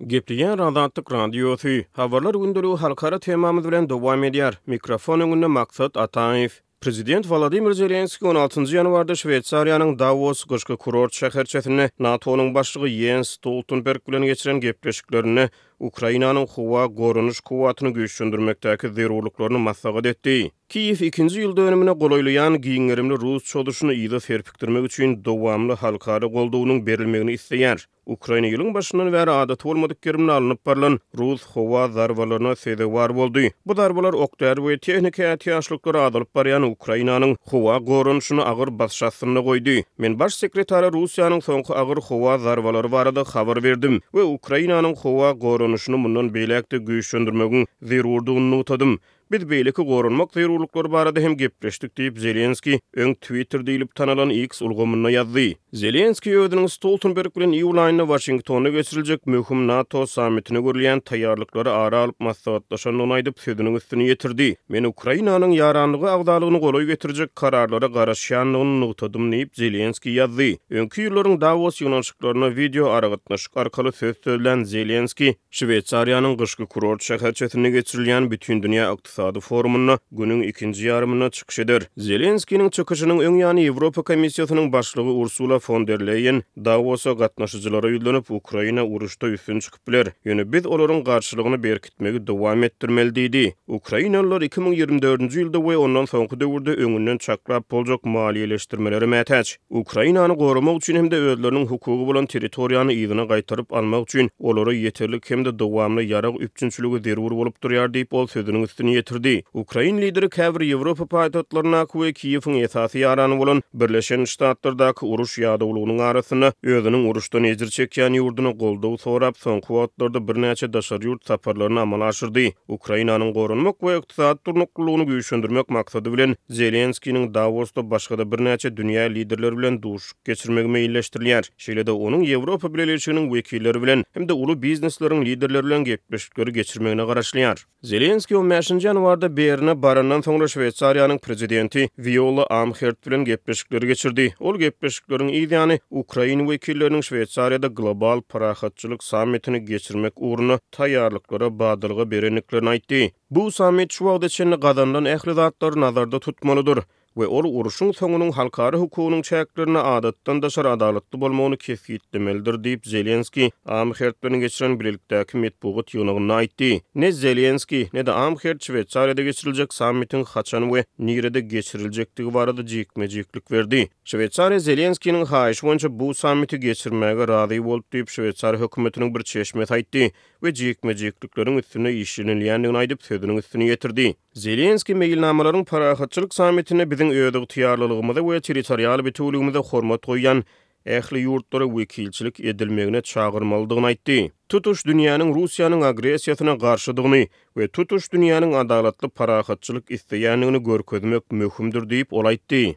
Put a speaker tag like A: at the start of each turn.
A: Gepleýär Azatlyk Radiosy, Habarlar gündüligi halkara temamyz bilen dowam edýär. Mikrofon öňünde Maksat Ataýew. Prezident Wolodymyr Zelenskiý on altynjy ýanwarda Şweýsariýanyň Dawos gyşky kurort şäherçesinde NATO-nyň başlygy Ýens Stoltenberg bilen geçiren gepleşiklerinde Ukrainanyň howa goranyş kuwwatyny güýçlendirmekdäki zerurlyklaryny maslahat etdi. Kiýew ikinji ýyl dönümine golaýlaýan giň gerimli rus çozuşyny yza serpikdirmek üçin dowamly halkara goldawynyň berilmegini isleýär. Ukraina ýylyň başyndan bäri adaty bolmadyk gerimde alnyp barlan rus howa zarbalaryna sezewar boldy. Bu zarbalar ok-däri we tehniki ätiýaçlyklary azalyp barýan Ukrainanyň howa goranyşyny agyr basyş astynda goýdy. Men Baş sekretara Russiýanyň soňky agyr howa zarbalary barada habar berdim we Ukrainanyň howa goranyşyny mundan beýläk-de güýçlendirmegiň zerurdygyny nygtadym. Biz beýleki goranmak zerurlyklary barada hem gepleşdik diýip, Zelenskiý öň Twitter diýlip tanalan X ulgamynda ýazdy. Zelenskiý özüniň Stoltenberg bilen iýul aýynda Waşingtonda geçiriljek möhüm NATO sammitine görülýän taýýarlyklary ara alyp maslahatlaşandygyny aýdyp, sözüniň üstüni ýetirdi, Men Ukrainanyň ýaranlyga agzalygyny golaý getirjek kararlara garaşýandygyny nygtadym diýip, Zelenskiý ýazdy. Öňki ýyllaryň Dawos ýygnanyşyklaryna wideoaragatnaşyk arkaly söz sözlän Zelenskiý, Şweýsariýanyň gyşky kurort şäherçesinde geçirilýän Bütindünýä ykdysady forumynda günüň ikinji ýarymynda çykyş eder. Zelenskiniň çykyşynyň öň ýany Ýewropa Komissiýasynyň başlygy Ursula fon der Leýen Davosa gatnaşyjylara ýüzlenip, Ukraina uruşda üstün çykyp biler, ýöne biz olaryň garşylygyny berkitmegi dowam etdirmeli diýdi. Ukrainalylar iki müň ýigrimi dördünji ýylda we ondan soňky döwürde öňünden çaklap boljak maliýeleşdirmelere mätäç. Ukrainany goramak üçin hem-de özleriniň hukugy bolan territoriýany yzyna gaýtaryp almak üçin olara ýeterlik hem-de dowamly ýarag üpjünçiligi zerur bolup durýar diýip, ol sözüniň üstüni ýetirdi. Ukrain lideri käbir Ýewropa paýtagtlaryndaky we Kiýewiň esasy ýarany bolan Birleşen Ştatlardaky uruş ýadawlygynyň arasynda özüniň uruşdan ejir çekýän ýurduna goldaw sorap, soňky wagtlarda birnäçe daşary ýurt saparlaryny amala aşyrdy. Ukrainanyň goranmak we ykdysady durnuklylygyny güýçlendirmek maksady bilen, Zelenskiniň Dawosda başga-da birnäçe dünýä liderleri bilen duşuşyk geçirmegi meýilleşdirilýär. Şeýle-de onuň Ýewropa Bileleşiginiň wekilleri bilen hem-de uly biznesleriň liderleri bilen gepleşikleri geçirmegine garaşylýar. Zelenskiý on bäşinji ýanwarda Berne barandan soňra Şweýsariýanyň prezidenti Wiola Amherd bilen gepleşikleri geçirdi. Ol gepleşikleriň yz ýany ukrain wekilleriniň Şweýsariýada global parahatçylyk sammitini geçirmek ugrunda taýýarlyklara badalga berendiklerini aýtdy. Bu sammit şu wagta çenli gazanylan ähli zatlary nazarda tutmalydyr we ol urşuň soňunyň halkara hukugynyň çäklerinde adatdan daşary adalatly bolmagyny kesgitlemelidir diýip, Zelenskiý Amherd bilen geçiren bilelikdäki metbugat ýygnagynda aýtdy. Ne Zelenskiý, ne-de Amherd Şweýsariýada geçiriljek sammitiň haçan we nirede geçiriljekdigi barada jikme-jiklik berdi. Şweýsariýa Zelenskiýniň haýyşy boýunça bu sammiti geçirmäge razy boldy diýip, şweýsariýa hökümetiniň bir çeşmesi aýtdy. we jikme-jiklikleriň üstünde işlenilýändigini aýdyp, sözüniň üstüni ýetirdi. Zelenskiý meýilnamalaryň parahatçylyk sammitinde biziň özygtyýarlylygymyza we territorial bitewüligimize hormat goýýan ähli ýurtlara wekilçilik edilmegine çagyrmalydygyny aýtdy. Tutuş dünýäniň Russiýanyň agressiýasyna garşydygyny we tutuş dünýäniň adalatly parahatçylyk isleýändigini görkezmek möhümdir diýip, ol aýtdy.